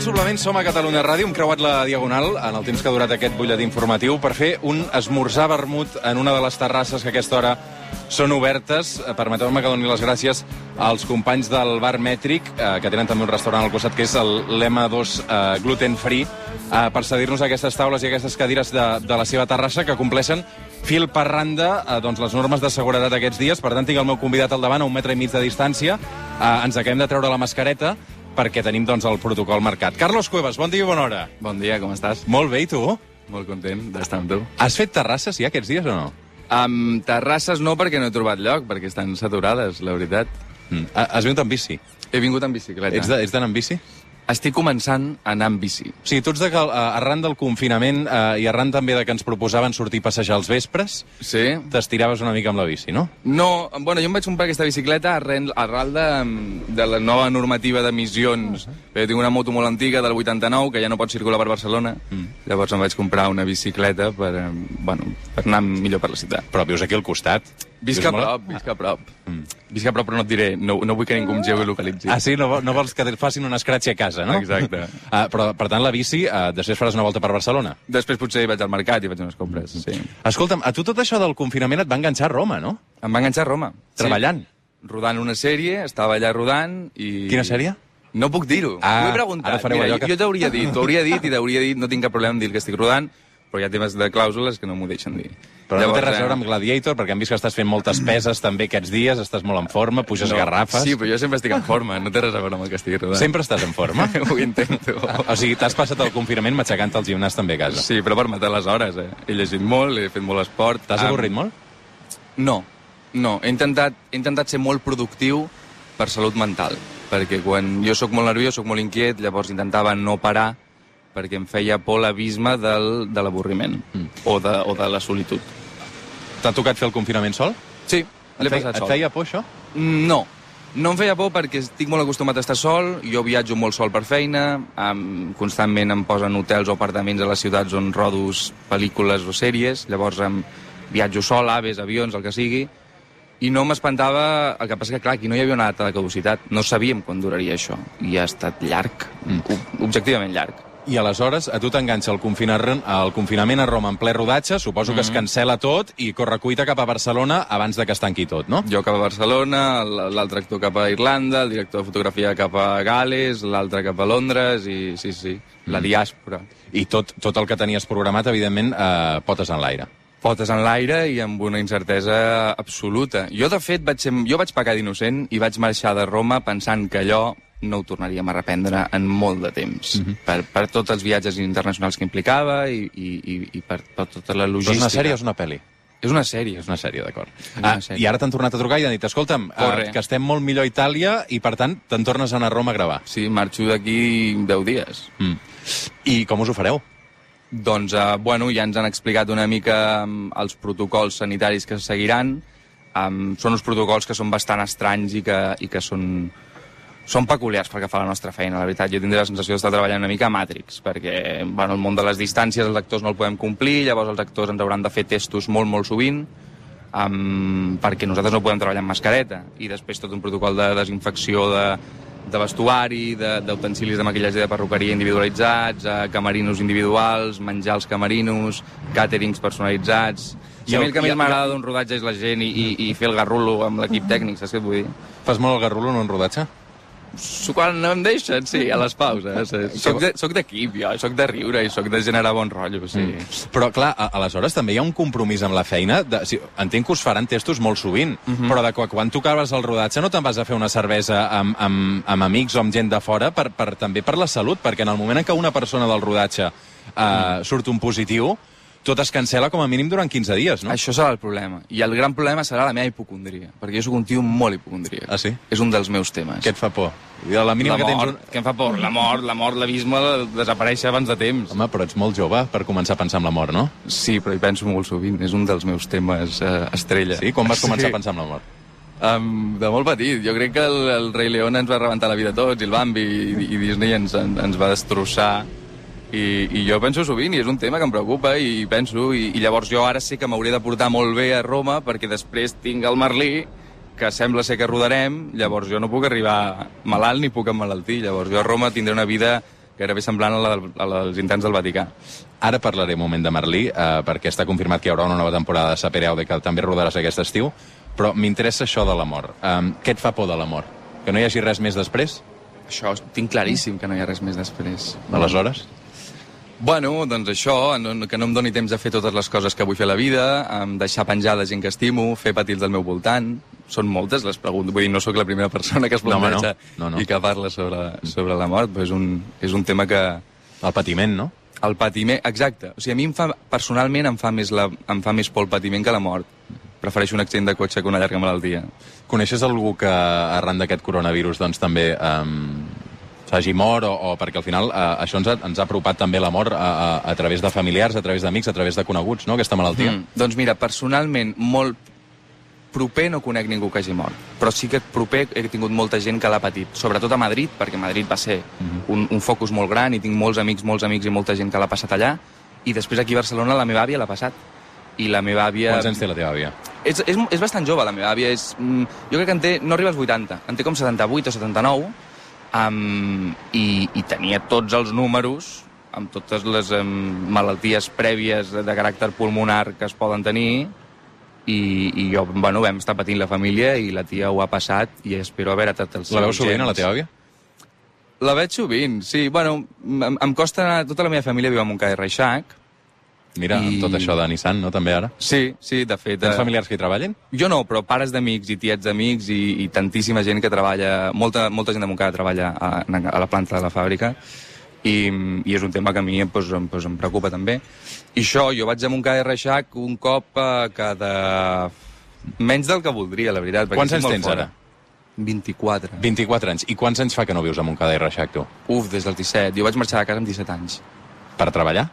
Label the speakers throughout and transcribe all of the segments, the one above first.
Speaker 1: al suplement som a Catalunya Ràdio, hem creuat la Diagonal en el temps que ha durat aquest butlletí informatiu per fer un esmorzar vermut en una de les terrasses que a aquesta hora són obertes. Eh, Permeteu-me que doni les gràcies als companys del bar Mètric, eh, que tenen també un restaurant al costat, que és el l'M2 eh, Gluten Free, eh, per cedir-nos aquestes taules i aquestes cadires de, de la seva terrassa que compleixen fil per randa eh, doncs, les normes de seguretat aquests dies. Per tant, tinc el meu convidat al davant a un metre i mig de distància. Eh, ens acabem de treure la mascareta perquè tenim doncs, el protocol marcat. Carlos Cuevas, bon dia i bona hora.
Speaker 2: Bon dia, com estàs?
Speaker 1: Molt bé, i tu?
Speaker 2: Molt content d'estar amb tu.
Speaker 1: Has fet terrasses ja aquests dies o no?
Speaker 2: Amb terrasses no, perquè no he trobat lloc, perquè estan saturades, la veritat.
Speaker 1: Mm. Ha- Has vingut amb bici?
Speaker 2: He vingut amb bicicleta.
Speaker 1: Ets d'anar amb bici?
Speaker 2: Estic començant a anar amb bici.
Speaker 1: O sigui, tu ets de que eh, arran del confinament eh, i arran també de que ens proposaven sortir a passejar als vespres,
Speaker 2: Sí?
Speaker 1: t'estiraves una mica amb la bici, no?
Speaker 2: No, bueno, jo em vaig comprar aquesta bicicleta arran, arran de, de la nova normativa d'emissions. Uh -huh. Tinc una moto molt antiga del 89 que ja no pot circular per Barcelona. Mm. Llavors em vaig comprar una bicicleta per, eh, bueno, per anar millor per la ciutat.
Speaker 1: Però vius aquí al costat.
Speaker 2: Visc
Speaker 1: Vius
Speaker 2: a prop, visc a prop. Mm. Visc a prop, però no et diré, no, no vull que ningú em geolocalitzi.
Speaker 1: Ah, sí? No, no vols que et facin un escratx a casa, no?
Speaker 2: Exacte.
Speaker 1: Ah, però, per tant, la bici, eh, després faràs una volta per Barcelona.
Speaker 2: Després potser vaig al mercat i faig unes compres, sí.
Speaker 1: Escolta'm, a tu tot això del confinament et va enganxar a Roma, no?
Speaker 2: Em va enganxar a Roma.
Speaker 1: Treballant.
Speaker 2: Sí. Rodant una sèrie, estava allà rodant i...
Speaker 1: Quina sèrie?
Speaker 2: No puc dir-ho.
Speaker 1: Ah,
Speaker 2: Ho he preguntat.
Speaker 1: ara fareu
Speaker 2: Mira,
Speaker 1: que-
Speaker 2: jo t'hauria dit, t'hauria dit i t'hauria dit, no tinc cap problema en dir que estic rodant, però hi ha temes de clàusules que no m'ho deixen dir.
Speaker 1: Però no té res a
Speaker 2: eh,
Speaker 1: veure amb Gladiator, perquè hem vist que estàs fent moltes peses també aquests dies, estàs molt en forma, puges
Speaker 2: no,
Speaker 1: garrafes...
Speaker 2: Sí, però jo sempre estic en forma, no té res a veure amb el que estic rodant.
Speaker 1: Sempre estàs en forma?
Speaker 2: Ho intento.
Speaker 1: o sigui, t'has passat el confinament matxacant al gimnàs també a casa.
Speaker 2: Sí, però per matar les hores, eh? He llegit molt, he fet molt esport.
Speaker 1: T'has
Speaker 2: Am-
Speaker 1: avorrit molt?
Speaker 2: No, no. He intentat, he intentat ser molt productiu per salut mental, perquè quan jo sóc molt nerviós, sóc molt inquiet, llavors intentava no parar perquè em feia por l'abisme del, de l'avorriment mm. o, de, o de la solitud.
Speaker 1: T'ha tocat fer el confinament sol?
Speaker 2: Sí,
Speaker 1: Et,
Speaker 2: l'he passat
Speaker 1: et
Speaker 2: sol.
Speaker 1: feia por, això?
Speaker 2: Mm, No, no em feia por perquè estic molt acostumat a estar sol, jo viatjo molt sol per feina, constantment em posen hotels o apartaments a les ciutats on rodos pel·lícules o sèries, llavors em viatjo sol, aves, avions, el que sigui, i no m'espantava, el que passa que clar, aquí no hi havia una data de caducitat, no sabíem quan duraria això, i ha estat llarg, mm. objectivament llarg.
Speaker 1: I aleshores a tu t'enganxa el, confinar, el confinament a Roma en ple rodatge, suposo que es cancela tot i corre cuita cap a Barcelona abans de que es tanqui tot, no?
Speaker 2: Jo cap a Barcelona, l'altre actor cap a Irlanda, el director de fotografia cap a Gales, l'altre cap a Londres, i sí, sí, la diàspora.
Speaker 1: I tot, tot el que tenies programat, evidentment, eh, potes en l'aire.
Speaker 2: Potes en l'aire i amb una incertesa absoluta. Jo, de fet, vaig ser, jo vaig pecar d'innocent i vaig marxar de Roma pensant que allò no ho tornaríem a reprendre en molt de temps. Mm -hmm. per, per tots els viatges internacionals que implicava i, i, i, i per, per tota la
Speaker 1: Però és
Speaker 2: logística.
Speaker 1: una sèrie o és una pel·li?
Speaker 2: És una sèrie.
Speaker 1: És una sèrie, d'acord. Ah. I ara t'han tornat a trucar i han dit, escolta'm,
Speaker 2: Corre.
Speaker 1: eh, que estem molt millor a Itàlia i, per tant, te'n tornes a anar a Roma a gravar.
Speaker 2: Sí, marxo d'aquí 10 dies.
Speaker 1: Mm. I com us ho fareu?
Speaker 2: Doncs, eh, bueno, ja ens han explicat una mica um, els protocols sanitaris que se seguiran. Um, són uns protocols que són bastant estranys i que, i que són, són peculiars pel que fa la nostra feina, la veritat. Jo tindré la sensació d'estar treballant una mica a Matrix, perquè bueno, el món de les distàncies els actors no el podem complir, llavors els actors ens hauran de fer testos molt, molt sovint, um, perquè nosaltres no podem treballar amb mascareta. I després tot un protocol de desinfecció de, de vestuari, de- d'utensilis de, de maquillatge de perruqueria individualitzats, eh, camerinos individuals, menjar als camerinos, càterings personalitzats... I
Speaker 1: I
Speaker 2: a mi
Speaker 1: el-
Speaker 2: que més m'agrada d'un rodatge és la gent i, i, i fer el garrulo amb l'equip tècnic, saps què et vull dir?
Speaker 1: Fas molt el garrulo en un rodatge?
Speaker 2: Quan no em deixen, sí, a les pauses. eh. Soc de- Soc d'equip, jo, soc de riure i soc de generar bon rotllo, sí. Mm.
Speaker 1: Però, clar, a- aleshores també hi ha un compromís amb la feina. De, si, entenc que us faran testos molt sovint, mm -hmm. però de quan, quan tu acabes el rodatge no te'n vas a fer una cervesa amb, amb, amb amics o amb gent de fora, per, per, també per la salut, perquè en el moment en què una persona del rodatge eh, mm. surt un positiu, tot es cancela com a mínim durant 15 dies, no?
Speaker 2: Això serà el problema. I el gran problema serà la meva hipocondria, perquè jo sóc un tio molt hipocondríac.
Speaker 1: Ah, sí?
Speaker 2: És un dels meus temes.
Speaker 1: Què et fa por? A la mínima
Speaker 2: la
Speaker 1: que
Speaker 2: mort,
Speaker 1: tens... Un...
Speaker 2: que em fa por. La mort, la mort, l'abisme, desaparèixer abans de temps.
Speaker 1: Home, però ets molt jove per començar a pensar en la mort, no?
Speaker 2: Sí, però hi penso molt sovint. És un dels meus temes eh, estrella.
Speaker 1: Sí? Quan vas començar a pensar en la mort?
Speaker 2: Um, de molt petit. Jo crec que el, el Rei León ens va rebentar la vida a tots, i el Bambi, i, i Disney ens, en- ens va destrossar. I, I jo penso sovint, i és un tema que em preocupa, i penso, i, i llavors jo ara sé que m'hauré de portar molt bé a Roma, perquè després tinc el Merlí, que sembla ser que rodarem, llavors jo no puc arribar malalt ni puc emmalaltir. Llavors jo a Roma tindré una vida gairebé semblant a la, a la dels interns del Vaticà.
Speaker 1: Ara parlaré un moment de Merlí, eh, perquè està confirmat que hi haurà una nova temporada de Saper Aude que també rodaràs aquest estiu, però m'interessa això de l'amor. Um, què et fa por de l'amor? Que no hi hagi res més després?
Speaker 2: Això tinc claríssim que no hi ha res més després.
Speaker 1: Aleshores?
Speaker 2: Bueno, doncs això, no, que no em doni temps a fer totes les coses que vull fer a la vida, em deixar penjar la gent que estimo, fer petits del meu voltant... Són moltes les preguntes, vull dir, no sóc la primera persona que es
Speaker 1: No, home, no.
Speaker 2: planteja
Speaker 1: No, no.
Speaker 2: i que parla sobre, sobre la mort, però és un, és un tema que...
Speaker 1: El patiment, no?
Speaker 2: El patiment, exacte. O sigui, a mi em fa, personalment em fa, més la, em fa més por el patiment que la mort. Prefereixo un accident de cotxe que una llarga malaltia.
Speaker 1: Coneixes algú que arran d'aquest coronavirus doncs també um, s'hagi mort o, o perquè al final uh, això ens ha, ens ha apropat també la mort a, a, a través de familiars, a través d'amics, a través de coneguts, no?, aquesta malaltia.
Speaker 2: Mm. Doncs mira, personalment, molt proper no conec ningú que hagi mort, però sí que proper he tingut molta gent que l'ha patit, sobretot a Madrid, perquè Madrid va ser un, un focus molt gran i tinc molts amics, molts amics i molta gent que l'ha passat allà, i després aquí a Barcelona la meva àvia l'ha passat. I la meva àvia...
Speaker 1: Quants anys té la teva àvia?
Speaker 2: És, és, és bastant jove, la meva àvia. És, mm, jo crec que en té, no arriba als 80, en té com 78 o 79, um, i, i tenia tots els números amb totes les um, malalties prèvies de, de caràcter pulmonar que es poden tenir, i, i jo, bueno, vam estar patint la família i la tia ho ha passat i espero haver heretat els
Speaker 1: La veus sovint, a la teva àvia?
Speaker 2: La veig sovint, sí. Bueno, em, em costa. Tota la meva família viu a Montcada i Reixac.
Speaker 1: Mira,
Speaker 2: I-
Speaker 1: tot això de Nissan, no?, també ara.
Speaker 2: Sí, sí, de fet...
Speaker 1: Tens
Speaker 2: eh,
Speaker 1: familiars que hi treballen?
Speaker 2: Jo no, però pares d'amics i tiets d'amics i, i tantíssima gent que treballa... Molta, molta gent de Montcada treballa a, a la planta de la fàbrica i, i és un tema que a mi pues, em, pues, em preocupa també. I això, jo vaig a Montcada i Reixac un cop eh, cada... Menys del que voldria, la veritat.
Speaker 1: Quants anys tens
Speaker 2: fora.
Speaker 1: ara?
Speaker 2: 24.
Speaker 1: 24 anys. I quants anys fa que no vius a Montcada i Reixac, tu?
Speaker 2: Uf, des dels 17. Jo vaig marxar de casa amb 17 anys.
Speaker 1: Per treballar?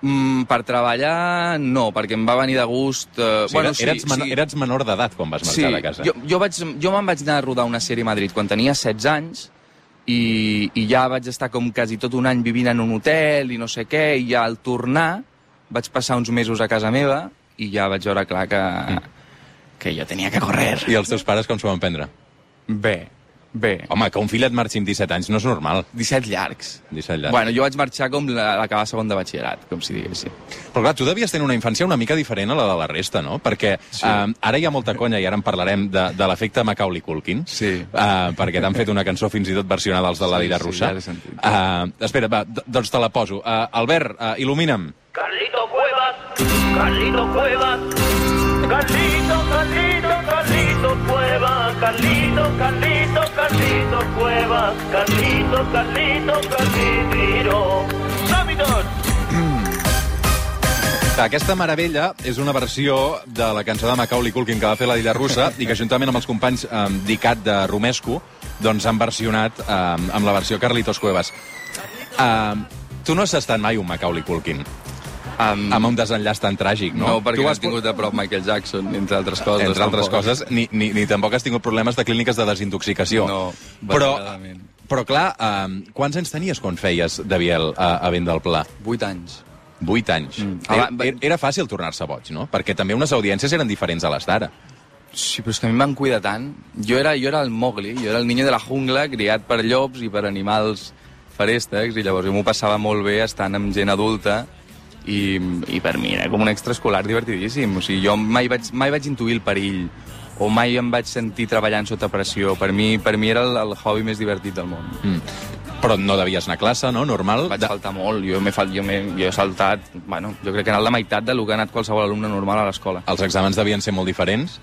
Speaker 2: Mm, per treballar, no, perquè em va venir de gust... Eh,
Speaker 1: O sigui, sí, eres, menor, eres menor d'edat quan vas marxar de casa.
Speaker 2: Jo, jo, vaig, jo me'n vaig anar a rodar una sèrie a Madrid quan tenia 16 anys i, i ja vaig estar com quasi tot un any vivint en un hotel i no sé què, i ja al tornar vaig passar uns mesos a casa meva i ja vaig veure clar que, que jo tenia que correr.
Speaker 1: I els teus pares com s'ho van prendre?
Speaker 2: Bé, bé.
Speaker 1: Home, que un fill et marxi amb 17 anys no és normal.
Speaker 2: 17 llargs.
Speaker 1: 17 llargs.
Speaker 2: Bueno, jo vaig marxar com la- l'acabar segon de batxillerat, com si diguéssim.
Speaker 1: Però clar, tu devies tenir una infància una mica diferent a la de la resta, no? Perquè sí. uh, ara hi ha molta conya, i ara en parlarem, de, de l'efecte Macaulay Culkin.
Speaker 2: Sí.
Speaker 1: Uh, perquè t'han fet una cançó fins i tot versionada als de la
Speaker 2: Sí,
Speaker 1: Dida
Speaker 2: sí,
Speaker 1: Russa.
Speaker 2: ja l'he sentit.
Speaker 1: Uh, espera, va, doncs te la poso. Uh, Albert, uh, il·lumina'm.
Speaker 3: Carlito Cuevas, Carlito Cuevas, Carlito, Carlito, Carlito Cuevas, Carlito, Carlito, Carlito Cuevas, Carlito, Carlito, Carlito. ¡Rápidos!
Speaker 1: Aquesta meravella és una versió de la cançó de Macaulay Culkin que va fer la Dida Russa i que juntament amb els companys um, d'ICAT de Romesco doncs han versionat um, amb la versió Carlitos Cuevas. Um, tu no has estat mai un Macaulay Culkin
Speaker 2: Um,
Speaker 1: amb un desenllaç tan tràgic, no?
Speaker 2: no, perquè
Speaker 1: tu has
Speaker 2: tingut a prop Michael Jackson, entre altres coses.
Speaker 1: entre altres
Speaker 2: tampoc.
Speaker 1: coses, ni, ni, ni tampoc has tingut problemes de clíniques de desintoxicació.
Speaker 2: No,
Speaker 1: però, però clar, um, quants anys tenies quan feies de Biel a, a Vent del Pla?
Speaker 2: 8 anys.
Speaker 1: 8 anys.
Speaker 2: Mm.
Speaker 1: Era, era, era fàcil tornar-se boig, no? Perquè també unes audiències eren diferents a les d'ara.
Speaker 2: Sí, però és que a mi em van cuidar tant. Jo era, jo era el Mowgli, jo era el niño de la jungla, criat per llops i per animals feréstecs, i llavors jo m'ho passava molt bé estant amb gent adulta, i, i per mi era com un extraescolar divertidíssim. O sigui, jo mai vaig, mai vaig intuir el perill, o mai em vaig sentir treballant sota pressió. Per mi, per mi era el, el hobby més divertit del món.
Speaker 1: Mm. Però no devies anar a classe, no? Normal.
Speaker 2: Vaig saltar molt, jo, fal- jo, m'he- jo he saltat, bueno, jo crec que he anat la meitat del que ha anat qualsevol alumne normal a l'escola.
Speaker 1: Els exàmens devien ser molt diferents.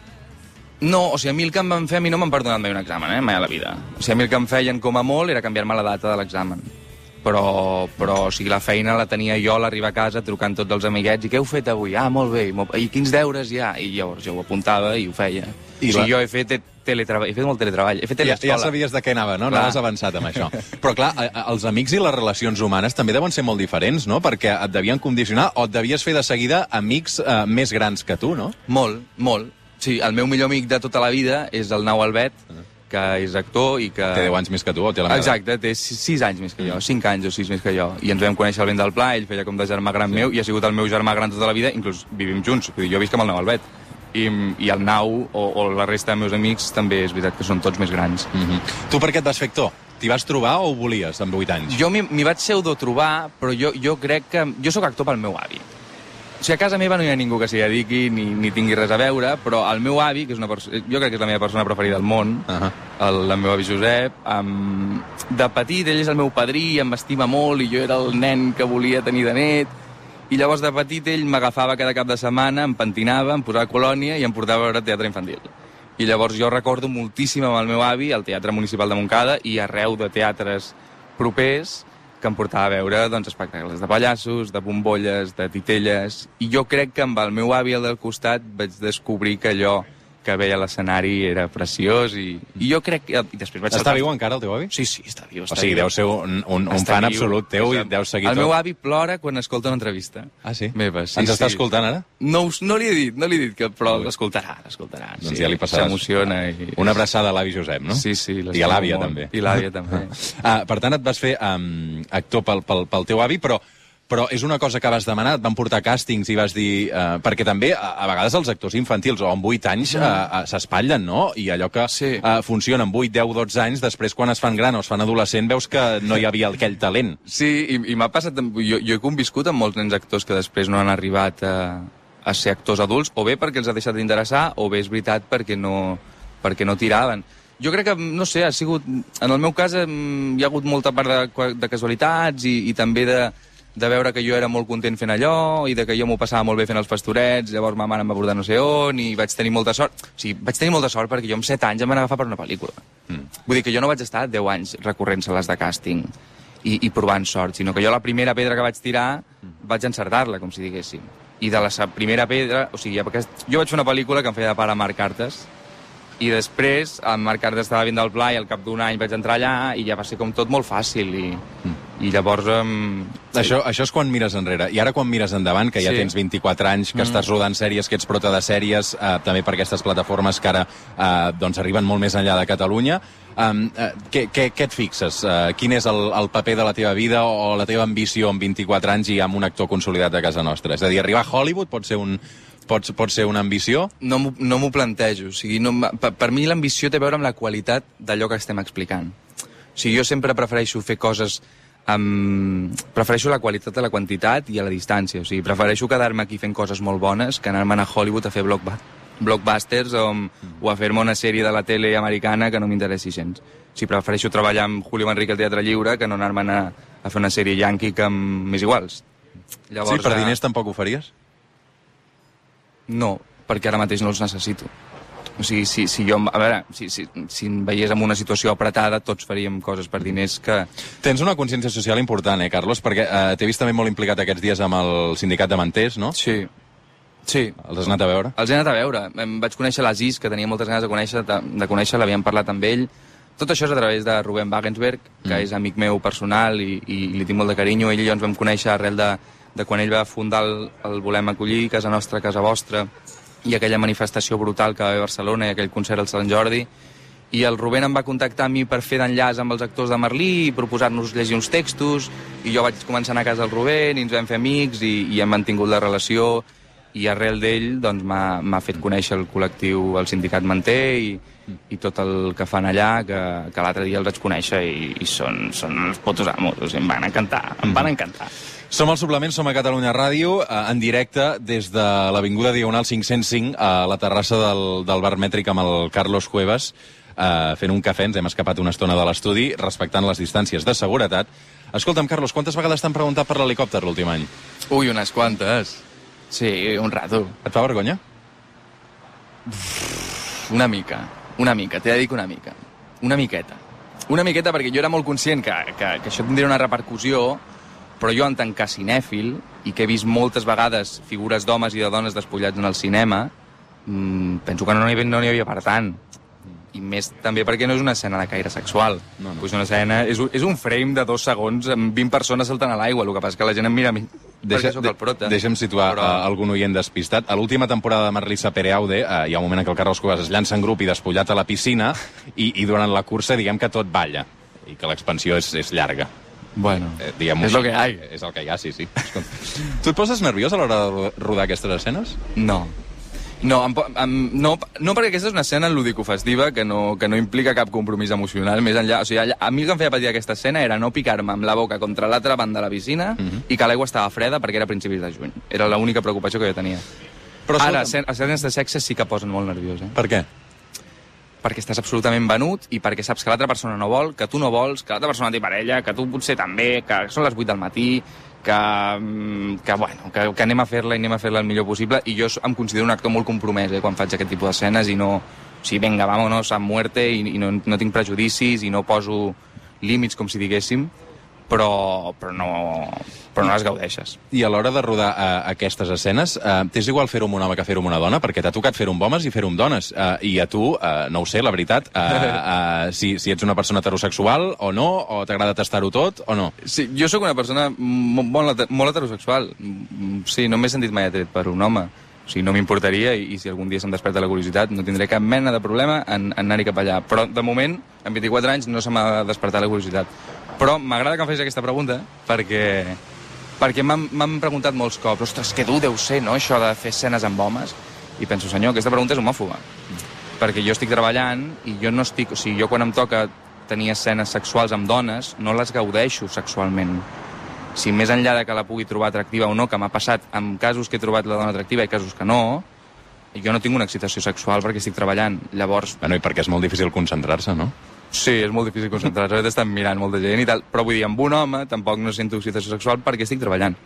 Speaker 2: No, o sigui, a mi el que em van fer, a mi no m'han perdonat mai un examen, eh, mai a la vida. O sigui, a mi el que em feien com a molt era canviar-me la data de l'examen. Però, però, o sigui, la feina la tenia jo a l'arribar a casa trucant tots els amiguets i què heu fet avui? Ah, molt bé. I quins deures hi ha? I llavors jo ho apuntava i ho feia.
Speaker 1: I
Speaker 2: o sigui, jo he fet te- teletreball, he fet molt teletreball, he fet
Speaker 1: Ja,
Speaker 2: teleescola.
Speaker 1: ja sabies de què anava, no?
Speaker 2: Clar.
Speaker 1: Anaves avançat amb això. Però clar, els amics i les relacions humanes també deuen ser molt diferents, no? Perquè et devien condicionar o et devies fer de seguida amics eh, més grans que tu, no?
Speaker 2: Molt, molt. Sí, el meu millor amic de tota la vida és el Nau Albet, que és actor i que...
Speaker 1: Té 10 anys més que tu, o té la meva?
Speaker 2: Exacte, té 6 anys més que jo, 5 anys o 6 més que jo. I ens vam conèixer al vent del Pla, ell feia com de germà gran sí. meu, i ha sigut el meu germà gran tota la vida, inclús vivim junts. Vull dir, jo visc amb el Nau Albet. I, I el Nau o, o la resta de meus amics també és veritat que són tots més grans.
Speaker 1: Mm -hmm. Tu per què et vas fer actor? t'hi vas trobar o ho volies amb 8 anys?
Speaker 2: Jo m'hi m'hi vaig pseudo-trobar, però jo, jo crec que... Jo sóc actor pel meu avi. O sigui, a casa meva no hi ha ningú que s'hi dediqui ni, ni tingui res a veure, però el meu avi, que és una persona... Jo crec que és la meva persona preferida del món, uh
Speaker 1: Ahà.
Speaker 2: el, el meu avi Josep, um, de petit ell és el meu padrí, em estima molt i jo era el nen que volia tenir de net, i llavors de petit ell m'agafava cada cap de setmana, em pentinava, em posava colònia i em portava a veure teatre infantil. I llavors jo recordo moltíssim amb el meu avi al Teatre Municipal de Montcada i arreu de teatres propers que em portava a veure doncs, espectacles de pallassos, de bombolles, de titelles... I jo crec que amb el meu avi al costat vaig descobrir que allò que veia l'escenari era preciós i, i jo crec que... I després vaig
Speaker 1: Està
Speaker 2: saltar-
Speaker 1: viu encara el teu avi?
Speaker 2: Sí, sí, està viu.
Speaker 1: O
Speaker 2: Està
Speaker 1: sigui,
Speaker 2: viu.
Speaker 1: deu ser un, un, un
Speaker 2: Està
Speaker 1: fan
Speaker 2: viu.
Speaker 1: absolut teu i deu seguir
Speaker 2: El
Speaker 1: tot.
Speaker 2: meu avi plora quan escolta una entrevista.
Speaker 1: Ah, sí?
Speaker 2: Meva, sí,
Speaker 1: Ens està
Speaker 2: sí.
Speaker 1: escoltant ara?
Speaker 2: No, no li he dit, no li he dit, que, però l'escoltarà, l'escoltarà.
Speaker 1: Doncs ja li passaràs.
Speaker 2: S'emociona. I...
Speaker 1: Una abraçada a l'avi Josep, no?
Speaker 2: Sí, sí.
Speaker 1: I a l'àvia, també.
Speaker 2: I l'àvia, també.
Speaker 1: Ah, per tant, et vas fer um, actor pel, pel, pel teu avi, però però és una cosa que vas demanar, et van portar càstings i vas dir... Uh, perquè també, a, a vegades, els actors infantils, o amb 8 anys, uh, uh, s'espatllen, no? I allò que
Speaker 2: Sí.
Speaker 1: uh, funciona amb 8, 10, 12 anys, després, quan es fan gran o es fan adolescent, veus que no hi havia aquell talent.
Speaker 2: Sí, i, i m'ha passat... Jo, jo he conviscut amb molts nens actors que després no han arribat a, a ser actors adults, o bé perquè els ha deixat d'interessar, o bé és veritat perquè no, perquè no tiraven. Jo crec que, no sé, ha sigut... En el meu cas hi ha hagut molta part de, de casualitats i, i també de, de veure que jo era molt content fent allò i de que jo m'ho passava molt bé fent els pastorets, llavors ma mare em va portar no sé on i vaig tenir molta sort. O sigui, vaig tenir molta sort perquè jo amb 7 anys em van agafar per una pel·lícula. Mm. Vull dir que jo no vaig estar 10 anys recorrent sales de càsting i, i provant sort, sinó que jo la primera pedra que vaig tirar vaig encertar-la, com si diguéssim. I de la primera pedra, o sigui, jo vaig fer una pel·lícula que em feia de pare Marc Cartes, i després en Marc Cartes estava vint del pla i al cap d'un any vaig entrar allà i ja va ser com tot molt fàcil i, i llavors... Um,
Speaker 1: Això, això és quan mires enrere. I ara quan mires endavant, que ja
Speaker 2: Sí.
Speaker 1: tens 24 anys, que mm. estàs rodant sèries, que ets prota de sèries, eh, també per aquestes plataformes que ara eh, doncs arriben molt més enllà de Catalunya, um, eh, què, què, què et fixes? Eh, quin és el, el paper de la teva vida o la teva ambició amb 24 anys i amb un actor consolidat a casa nostra? És a dir, arribar a Hollywood pot ser un, pot, pot ser una ambició?
Speaker 2: no m'ho no plantejo. O sigui, no, per, per mi l'ambició té a veure amb la qualitat d'allò que estem explicant. O sigui, jo sempre prefereixo fer coses amb... Prefereixo la qualitat de la quantitat i a la distància. O sigui, prefereixo quedar-me aquí fent coses molt bones que anar-me'n a Hollywood a fer blockbusters o, o a fer-me una sèrie de la tele americana que no m'interessi gens. O sigui, prefereixo treballar amb Julio Manrique al Teatre Lliure que no anar-me'n a, a fer una sèrie yankee que més iguals.
Speaker 1: sí, per
Speaker 2: eh,
Speaker 1: diners tampoc ho faries?
Speaker 2: No, perquè ara mateix no els necessito. O sigui, si, si jo, a veure, si, si, si em veiés en una situació apretada, tots faríem coses per diners que...
Speaker 1: Tens una consciència social important, eh, Carlos? Perquè eh, t'he vist també molt implicat aquests dies amb el sindicat de manters, no?
Speaker 2: Sí, sí.
Speaker 1: Els has anat a veure?
Speaker 2: Els he anat a veure. Em vaig conèixer l'Aziz, que tenia moltes ganes de conèixer, de, de conèixer l'havíem parlat amb ell. Tot això és a través de Rubén Wagensberg, que mm. és amic meu personal i, i li tinc molt de carinyo. Ell i jo ens vam conèixer arrel de, de quan ell va fundar el, el Volem Acollir, Casa Nostra, Casa Vostra, i aquella manifestació brutal que va haver a Barcelona i aquell concert al Sant Jordi. I el Rubén em va contactar a mi per fer d'enllaç amb els actors de Merlí i proposar-nos llegir uns textos, i jo vaig començar a anar a casa del Rubén i ens vam fer amics i, i hem mantingut la relació i arrel d'ell doncs, m'ha fet conèixer el col·lectiu, el sindicat Manté i, i tot el que fan allà, que, que l'altre dia els vaig conèixer i, i són, són els potos amos, o sigui, em van encantar, em van encantar.
Speaker 1: Som al suplement, som a Catalunya Ràdio, eh, en directe des de l'Avinguda Diagonal 505 a la terrassa del, del bar mètric amb el Carlos Cuevas, eh, fent un cafè, ens hem escapat una estona de l'estudi, respectant les distàncies de seguretat. Escolta'm, Carlos, quantes vegades t'han preguntat per l'helicòpter l'últim any?
Speaker 2: Ui, unes quantes. Sí, un rato.
Speaker 1: Et fa vergonya?
Speaker 2: Una mica, una mica, t'he de dir que una mica. Una miqueta. Una miqueta perquè jo era molt conscient que, que, que això tindria una repercussió, però jo en tant que cinèfil, i que he vist moltes vegades figures d'homes i de dones despullats en el cinema, mmm, penso que no n'hi havia, no havia per tant. I més també perquè no és una escena de caire sexual.
Speaker 1: No, no.
Speaker 2: És una escena, és un, és un frame de dos segons amb 20 persones saltant a l'aigua, el que passa és que la gent em mira a mi sóc el prota.
Speaker 1: deixa'm situar
Speaker 2: Però-
Speaker 1: Però... algun oient despistat. A l'última temporada de Marlissa Pereaude eh, hi ha un moment en què el Carlos Cuevas es llança en grup i despullat a la piscina i, i durant la cursa diguem que tot balla i que l'expansió és, és llarga.
Speaker 2: Bueno,
Speaker 1: Eh, diguem
Speaker 2: és el que hi ha.
Speaker 1: És el que hi ha, sí, sí. Tu et poses nerviós a l'hora de rodar aquestes escenes?
Speaker 2: No. No, em, em, no, no, perquè aquesta és una escena ludicofestiva que no, que no implica cap compromís emocional més enllà. O sigui, allà, a mi el que em feia patir aquesta escena era no picar-me amb la boca contra l'altra banda de la piscina i que l'aigua estava freda perquè era a principis de juny. Era l'única preocupació que jo tenia.
Speaker 1: Però
Speaker 2: Ara, escenes de sexe sí que posen molt nerviós, eh?
Speaker 1: Per què?
Speaker 2: Perquè estàs absolutament venut i perquè saps que l'altra persona no vol, que tu no vols, que l'altra persona té parella, que tu potser també, que són les 8 del matí, que, mm, que, bueno, que, que anem a fer-la i anem a fer-la el millor possible. I jo em considero un actor molt compromès eh, quan faig aquest tipus d'escenes i no... O sigui, vinga, vámonos a muerte i, i no, no tinc prejudicis i no poso límits, com si diguéssim, però, però, no, però no les gaudeixes.
Speaker 1: I a l'hora de rodar uh, aquestes escenes, uh, t'és igual fer-ho amb un home que fer-ho amb una dona? Perquè t'ha tocat fer-ho amb homes i fer-ho amb dones. Uh, I a tu, uh, no ho sé, la veritat, uh, uh, si, si ets una persona heterosexual o no, o t'agrada tastar-ho tot o no.
Speaker 2: Sí, jo sóc una persona mo- molt, molt heterosexual. Sí, no m'he sentit mai atret per un home. O sigui, no m'importaria i, i si algun dia se'm desperta la curiositat no tindré cap mena de problema en, en anar-hi cap allà. Però, de moment, amb 24 anys, no se m'ha despertat la curiositat. Però m'agrada que em facis aquesta pregunta perquè, perquè m'han preguntat molts cops ostres, que dur deu ser, no?, això de fer escenes amb homes. I penso, senyor, aquesta pregunta és homòfoba. Perquè jo estic treballant i jo no estic... O sigui, jo quan em toca tenir escenes sexuals amb dones, no les gaudeixo sexualment. Si més enllà de que la pugui trobar atractiva o no, que m'ha passat amb casos que he trobat la dona atractiva i casos que no, jo no tinc una excitació sexual perquè estic treballant. Llavors,
Speaker 1: Bueno, i perquè és molt difícil concentrar-se, no?
Speaker 2: Sí, és molt difícil concentrar-se, t'estan mirant molta gent i tal, però vull dir, amb un home tampoc no sento excitació sexual perquè estic treballant.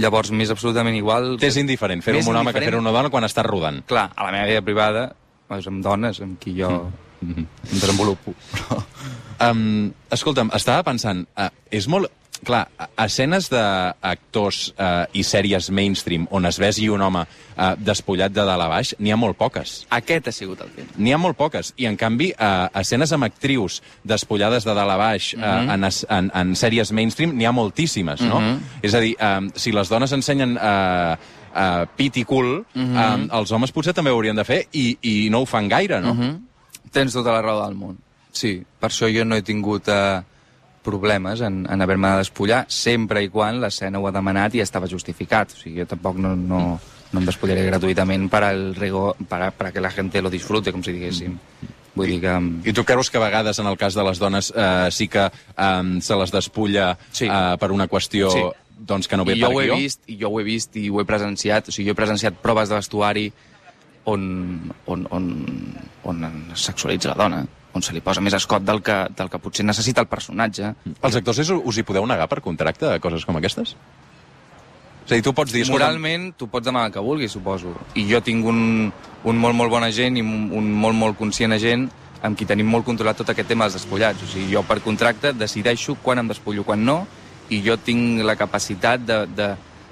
Speaker 2: Llavors, m'és absolutament igual...
Speaker 1: T'és indiferent fer-ho amb un home que fer-ho amb una dona quan estàs rodant.
Speaker 2: Clar, a la meva vida privada és amb dones amb qui jo em desenvolupo. Però...
Speaker 1: Um, escolta'm, estava pensant, uh, és molt... Clar, a- escenes d'actors uh, i sèries mainstream on es vegi un home uh, despullat de dalt a baix, n'hi ha molt poques.
Speaker 2: Aquest ha sigut el tema.
Speaker 1: N'hi ha molt poques. I, en canvi, uh, escenes amb actrius despullades de dalt a baix uh, en, es- en, en sèries mainstream n'hi ha moltíssimes, no? És a dir, um, si les dones ensenyen uh, uh, pit i cul, um, els homes potser també ho haurien de fer i, i no ho fan gaire, no?
Speaker 2: Tens tota la raó del món. Sí, per això jo no he tingut eh, problemes en, en haver-me de despullar, sempre i quan l'escena ho ha demanat i estava justificat. O sigui, jo tampoc no, no, no em despullaré gratuïtament per al rigor, para, para que la gente lo disfrute, com si diguéssim. Vull dir que...
Speaker 1: I tu creus que a vegades, en el cas de les dones, eh, sí que eh, se les despulla
Speaker 2: Sí.
Speaker 1: eh, per una qüestió
Speaker 2: Sí.
Speaker 1: doncs, que no ve
Speaker 2: I jo
Speaker 1: per
Speaker 2: ho he vist, i jo ho he vist i ho he presenciat, o sigui, jo he presenciat proves de vestuari on, on, on, on es sexualitza la dona, on se li posa més escot del que, del que potser necessita el personatge.
Speaker 1: Els actors us, us hi podeu negar per contracte a coses com aquestes? És a dir, tu pots dir...
Speaker 2: Moralment, tu pots demanar el que vulguis, suposo. I jo tinc un, un molt, molt bon agent i un, un molt, molt conscient agent amb qui tenim molt controlat tot aquest tema dels despullats. O sigui, jo per contracte decideixo quan em despullo, quan no, i jo tinc la capacitat de, de,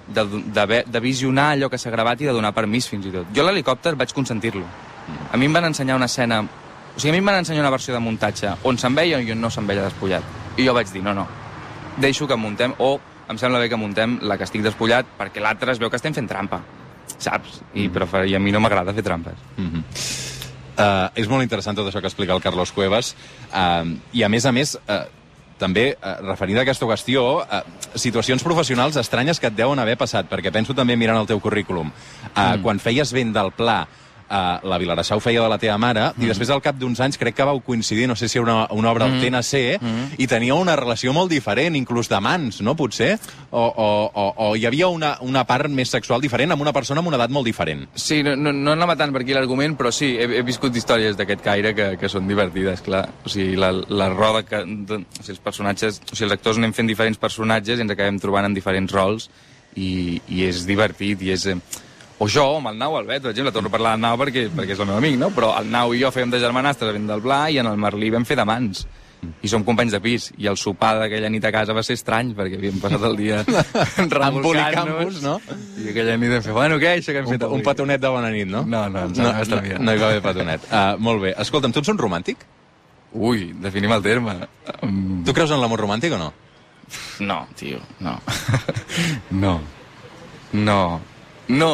Speaker 2: de, de, de, de visionar allò que s'ha gravat i de donar permís fins i tot. Jo l'helicòpter vaig consentir-lo. A mi em van ensenyar una escena... O sigui, a mi em van ensenyar una versió de muntatge on se'n veia i on no se'n veia despullat. I jo vaig dir, no, no, deixo que muntem, o em sembla bé que muntem la que estic despullat perquè l'altre es veu que estem fent trampa, saps? I, prefer... I a mi no m'agrada fer trampes.
Speaker 1: Uh, és molt interessant tot això que explica el Carlos Cuevas uh, i a més a més uh, també, uh, referint a aquesta qüestió, uh, situacions professionals estranyes que et deuen haver passat, perquè penso també mirant el teu currículum. Uh, mm. Quan feies vent del pla, uh, la Vilareçà ho feia de la teva mare, mm. i després al cap d'uns anys crec que vau coincidir, no sé si era una, una obra al TNC, mm. i teníeu una relació molt diferent, inclús d'amants, no, potser? O, o, o, o hi havia una, una part més sexual diferent amb una persona amb una edat molt diferent?
Speaker 2: Sí, no, no, no anava tant per aquí l'argument, però sí, he, he viscut històries d'aquest caire que, que són divertides, clar. O sigui, la, la roda que... De, o sigui, els personatges... O sigui, els actors anem fent diferents personatges i ens acabem trobant en diferents rols i, i és divertit i és... eh, O jo, amb el Nau Albet, per exemple, torno a parlar del Nau perquè, perquè és el meu amic, no? Però el Nau i jo fèiem de germanastres a Vent del Pla i en el Merlí vam fer de mans. I som companys de pis. I el sopar d'aquella nit a casa va ser estrany, perquè havíem passat el dia
Speaker 1: Embolicant-vos,
Speaker 2: revolcant-nos.
Speaker 1: no?
Speaker 2: I aquella nit vam fer, bueno, què, això que hem
Speaker 1: Un,
Speaker 2: fet
Speaker 1: un
Speaker 2: avui?
Speaker 1: petonet de bona nit, no?
Speaker 2: No, no, ens
Speaker 1: no,
Speaker 2: vam
Speaker 1: no,
Speaker 2: estalviar.
Speaker 1: no hi va haver petonet. Uh, molt bé. Escolta'm, tu ets un romàntic?
Speaker 2: Ui, definim el terme. Um,
Speaker 1: Tu creus en l'amor romàntic o no?
Speaker 2: no, tio, no. no. No. No.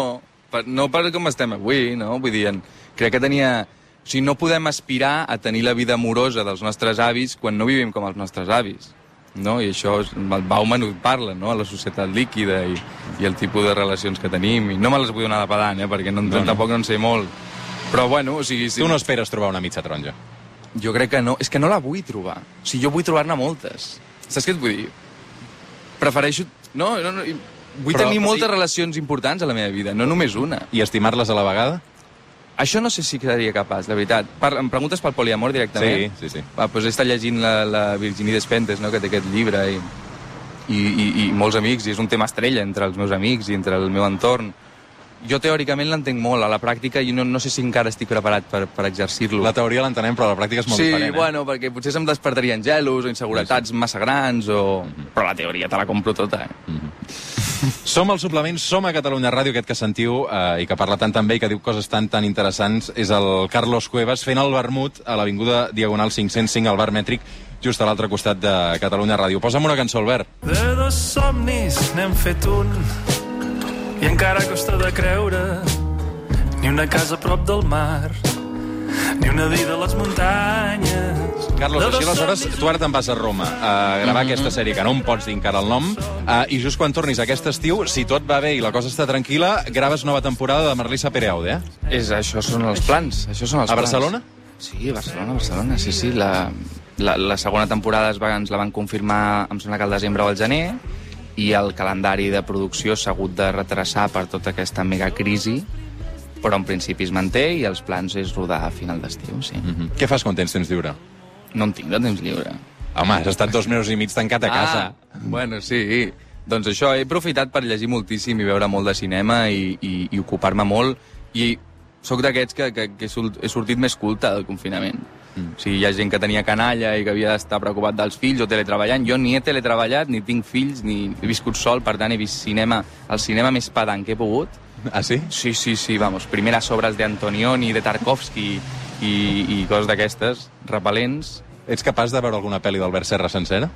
Speaker 2: Per, no per com estem avui, no? Vull dir, en, crec que tenia... O sigui, no podem aspirar a tenir la vida amorosa dels nostres avis quan no vivim com els nostres avis. no? I això, és- el Bauman ho parla, no?, a la societat líquida i, i el tipus de relacions que tenim. I no me les vull donar de pedant, eh?, perquè No,
Speaker 1: no,
Speaker 2: no. tampoc no en sé molt. Però, bueno, o sigui... Si...
Speaker 1: Tu no esperes trobar una mitja taronja.
Speaker 2: Jo crec que no. És que no la vull trobar. O sigui, jo vull trobar-ne moltes. Saps què et vull dir? Prefereixo... No, no, no. Vull
Speaker 1: Però,
Speaker 2: tenir moltes
Speaker 1: sigui-
Speaker 2: relacions importants a la meva vida, no només una.
Speaker 1: I estimar-les a la vegada?
Speaker 2: Això no sé si seria capaç, de veritat. Par em preguntes pel poliamor directament?
Speaker 1: Sí, sí, sí.
Speaker 2: Va, doncs he estat llegint la, la Virginie Despentes, no?, que té aquest llibre, i, i, i, i molts amics, i és un tema estrella entre els meus amics i entre el meu entorn. Jo teòricament l'entenc molt, a la pràctica i no, no sé si encara estic preparat per, per exercir-lo.
Speaker 1: La teoria l'entenem, però la pràctica és molt
Speaker 2: sí,
Speaker 1: diferent. eh?
Speaker 2: bueno, perquè potser se'm despertarien gelos o inseguretats massa grans, o... però la teoria te la compro tota, eh?
Speaker 1: Som al suplement, som a Catalunya Ràdio, aquest que sentiu eh, i que parla tant també i que diu coses tan tan interessants, és el Carlos Cuevas fent el vermut a l'Avinguda Diagonal 505 al bar mètric, just a l'altre costat de Catalunya Ràdio. Posa'm una cançó, Albert.
Speaker 4: De dos somnis n'hem fet un i encara costa de creure ni una casa prop del mar ni una vida a les muntanyes
Speaker 1: Carlos, així aleshores, tu ara te'n vas a Roma a gravar aquesta sèrie, que no em pots dir encara el nom, eh, i just quan tornis aquest estiu, si tot va bé i la cosa està tranquil·la, graves nova temporada de Marlissa Pereaude, eh?
Speaker 2: És, això són els plans, això són els
Speaker 1: A
Speaker 2: plans.
Speaker 1: Barcelona?
Speaker 2: Sí, Barcelona, Barcelona, sí, sí. La, la, la segona temporada es va, ens la van confirmar, em sembla que al desembre o al gener, i el calendari de producció s'ha hagut de retrasar per tota aquesta megacrisi, però en principi es manté i els plans és rodar a final d'estiu, sí. Mm.
Speaker 1: Mm. Què fas quan tens temps lliure?
Speaker 2: No en tinc de temps lliure.
Speaker 1: Home, has estat dos mesos i mig tancat a casa.
Speaker 2: Ah, bueno, sí. Doncs això, he aprofitat per llegir moltíssim i veure molt de cinema i, i, i ocupar-me molt. I sóc d'aquests que, que, que he sort- he sortit més culte del confinament. Mm. O sigui, hi ha gent que tenia canalla i que havia d'estar preocupat dels fills o teletreballant. Jo ni he teletreballat, ni tinc fills, ni he viscut sol, per tant he vist cinema, el cinema més pedant que he pogut.
Speaker 1: Ah, sí?
Speaker 2: Sí, sí, sí, vamos, primeres obres de Antonioni, de Tarkovsky i, i coses d'aquestes, repel·lents.
Speaker 1: Ets capaç de veure alguna pel·li d'Albert Serra sencera?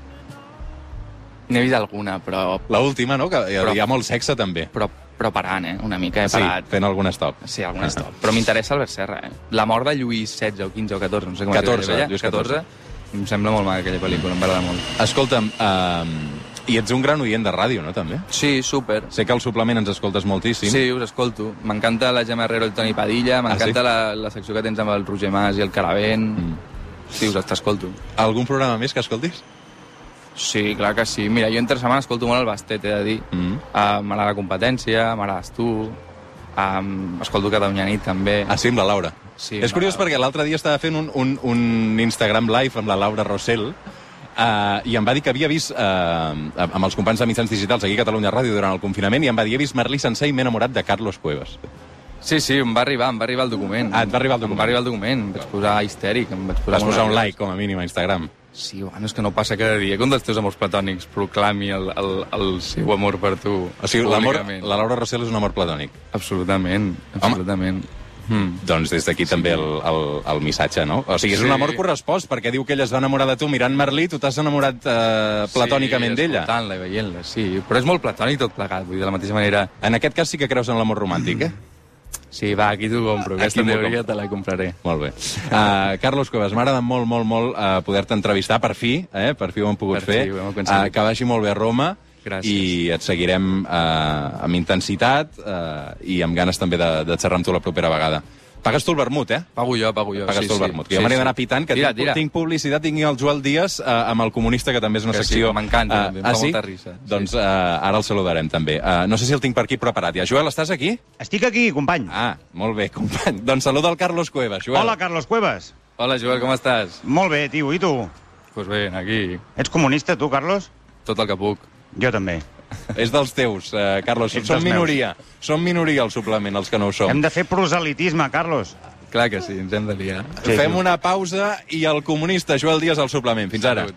Speaker 2: N'he vist alguna, però,
Speaker 1: La última, no? Que hi ha,
Speaker 2: Però-
Speaker 1: hi ha molt sexe, també.
Speaker 2: però, però parant, eh? Una mica he
Speaker 1: Sí,
Speaker 2: parat.
Speaker 1: fent algun stop.
Speaker 2: Sí, algun stop. Però m'interessa Albert Serra, eh? La mort de Lluís XVI o 15 o 14, no sé com es diu
Speaker 1: 14,
Speaker 2: aquella,
Speaker 1: Lluís
Speaker 2: 14. Em sembla molt maca aquella pel·lícula, em va agradar molt.
Speaker 1: Escolta'm, uh, i ets un gran oient de ràdio, no, també?
Speaker 2: Sí, super.
Speaker 1: Sé que al suplement ens escoltes moltíssim.
Speaker 2: Sí, us escolto. M'encanta la Gemma Herrero i el Toni Padilla, m'encanta
Speaker 1: sí?
Speaker 2: la, la secció que tens amb el Roger Mas i el Caravent. Mm. Sí, us t'escolto.
Speaker 1: Algun programa més que escoltis?
Speaker 2: Sí, clar que sí. Mira, jo entre setmana escolto molt el Bastet, he de dir.
Speaker 1: Mm.
Speaker 2: Uh, m'agrada competència, m'agrades tu, um, escolto Catalunya nit també.
Speaker 1: Ah, sí, amb la Laura.
Speaker 2: Sí,
Speaker 1: és curiós perquè l'altre dia estava fent un, un, un Instagram live amb la Laura Rossell Uh, i em va dir que havia vist, uh, amb els companys de mitjans digitals aquí a Catalunya Ràdio durant el confinament, i em va dir, he vist Merlí sencer i m'he enamorat de Carlos Cuevas.
Speaker 2: Sí, sí, em va arribar, em va arribar el document.
Speaker 1: Ah, et va arribar el
Speaker 2: Em
Speaker 1: document.
Speaker 2: va arribar el document, em vaig posar histèric, em vaig posar...
Speaker 1: Vas posar un like, com a mínim, a Instagram.
Speaker 2: Sí, bueno, és que no passa cada dia que un dels teus amors platònics proclami el, el, el seu amor per tu
Speaker 1: O sigui, l'amor, la Laura Rossell és un amor platònic.
Speaker 2: Absolutament, absolutament. Mm.
Speaker 1: Doncs des d'aquí sí. també el, el, el missatge, no? O sigui, és
Speaker 2: Sí.
Speaker 1: un amor correspost, perquè diu que ella es va enamorar de tu mirant Merlí, tu t'has enamorat eh, platònicament
Speaker 2: sí,
Speaker 1: d'ella.
Speaker 2: escoltant-la i veient-la, sí. Però és molt platònic tot plegat, vull dir, de la mateixa manera...
Speaker 1: En aquest cas sí que creus en l'amor romàntic, eh?
Speaker 2: Sí, va, aquí t'ho compro,
Speaker 1: Aquí
Speaker 2: aquesta
Speaker 1: m'ho
Speaker 2: teoria te la compraré.
Speaker 1: Molt bé. Uh, Carlos Cuevas, m'agrada molt, molt, molt uh, poder-te entrevistar, per fi, eh? per fi ho hem pogut
Speaker 2: Per
Speaker 1: fer.
Speaker 2: fi, ho hem.
Speaker 1: Uh, que vagi molt bé a Roma.
Speaker 2: Gràcies.
Speaker 1: I et seguirem uh, amb intensitat uh, i amb ganes també de, de xerrar amb tu la propera vegada. Pagues tu el vermut, eh?
Speaker 2: Pago jo, pago jo.
Speaker 1: Pagues
Speaker 2: sí,
Speaker 1: tu el
Speaker 2: sí.
Speaker 1: vermut. Que jo m'he d'anar pitant, que
Speaker 2: tira,
Speaker 1: tinc,
Speaker 2: tira.
Speaker 1: tinc publicitat, tinc el Joel Díaz uh, amb el comunista, que també és una
Speaker 2: Que sí,
Speaker 1: secció...
Speaker 2: m'encanta,
Speaker 1: eh,
Speaker 2: també, em
Speaker 1: ah, sí?
Speaker 2: molta risa, sí.
Speaker 1: Doncs uh, ara el saludarem, també. Uh, no sé si el tinc per aquí preparat ja. Joel, estàs aquí?
Speaker 5: Estic aquí, company.
Speaker 1: Ah, molt bé, company. Doncs saluda el Carlos Cuevas, Joel.
Speaker 5: Hola, Carlos Cuevas.
Speaker 2: Hola, Joel, com estàs?
Speaker 5: Molt bé, tio, i tu?
Speaker 2: Doncs pues bé, aquí,
Speaker 5: Ets comunista, tu, Carlos?
Speaker 2: tot el que puc.
Speaker 5: Jo també.
Speaker 1: És dels teus, eh, Carlos.
Speaker 5: Ets
Speaker 1: Som
Speaker 5: dels meus.
Speaker 1: minoria. Som minoria al suplement, els que no ho som.
Speaker 5: Hem de fer proselitisme, Carlos.
Speaker 2: Clar que sí, ens hem de liar.
Speaker 5: Sí,
Speaker 1: Fem
Speaker 5: sí.
Speaker 1: una pausa i el comunista Joel Díaz al suplement. Fins ara.
Speaker 2: Salut.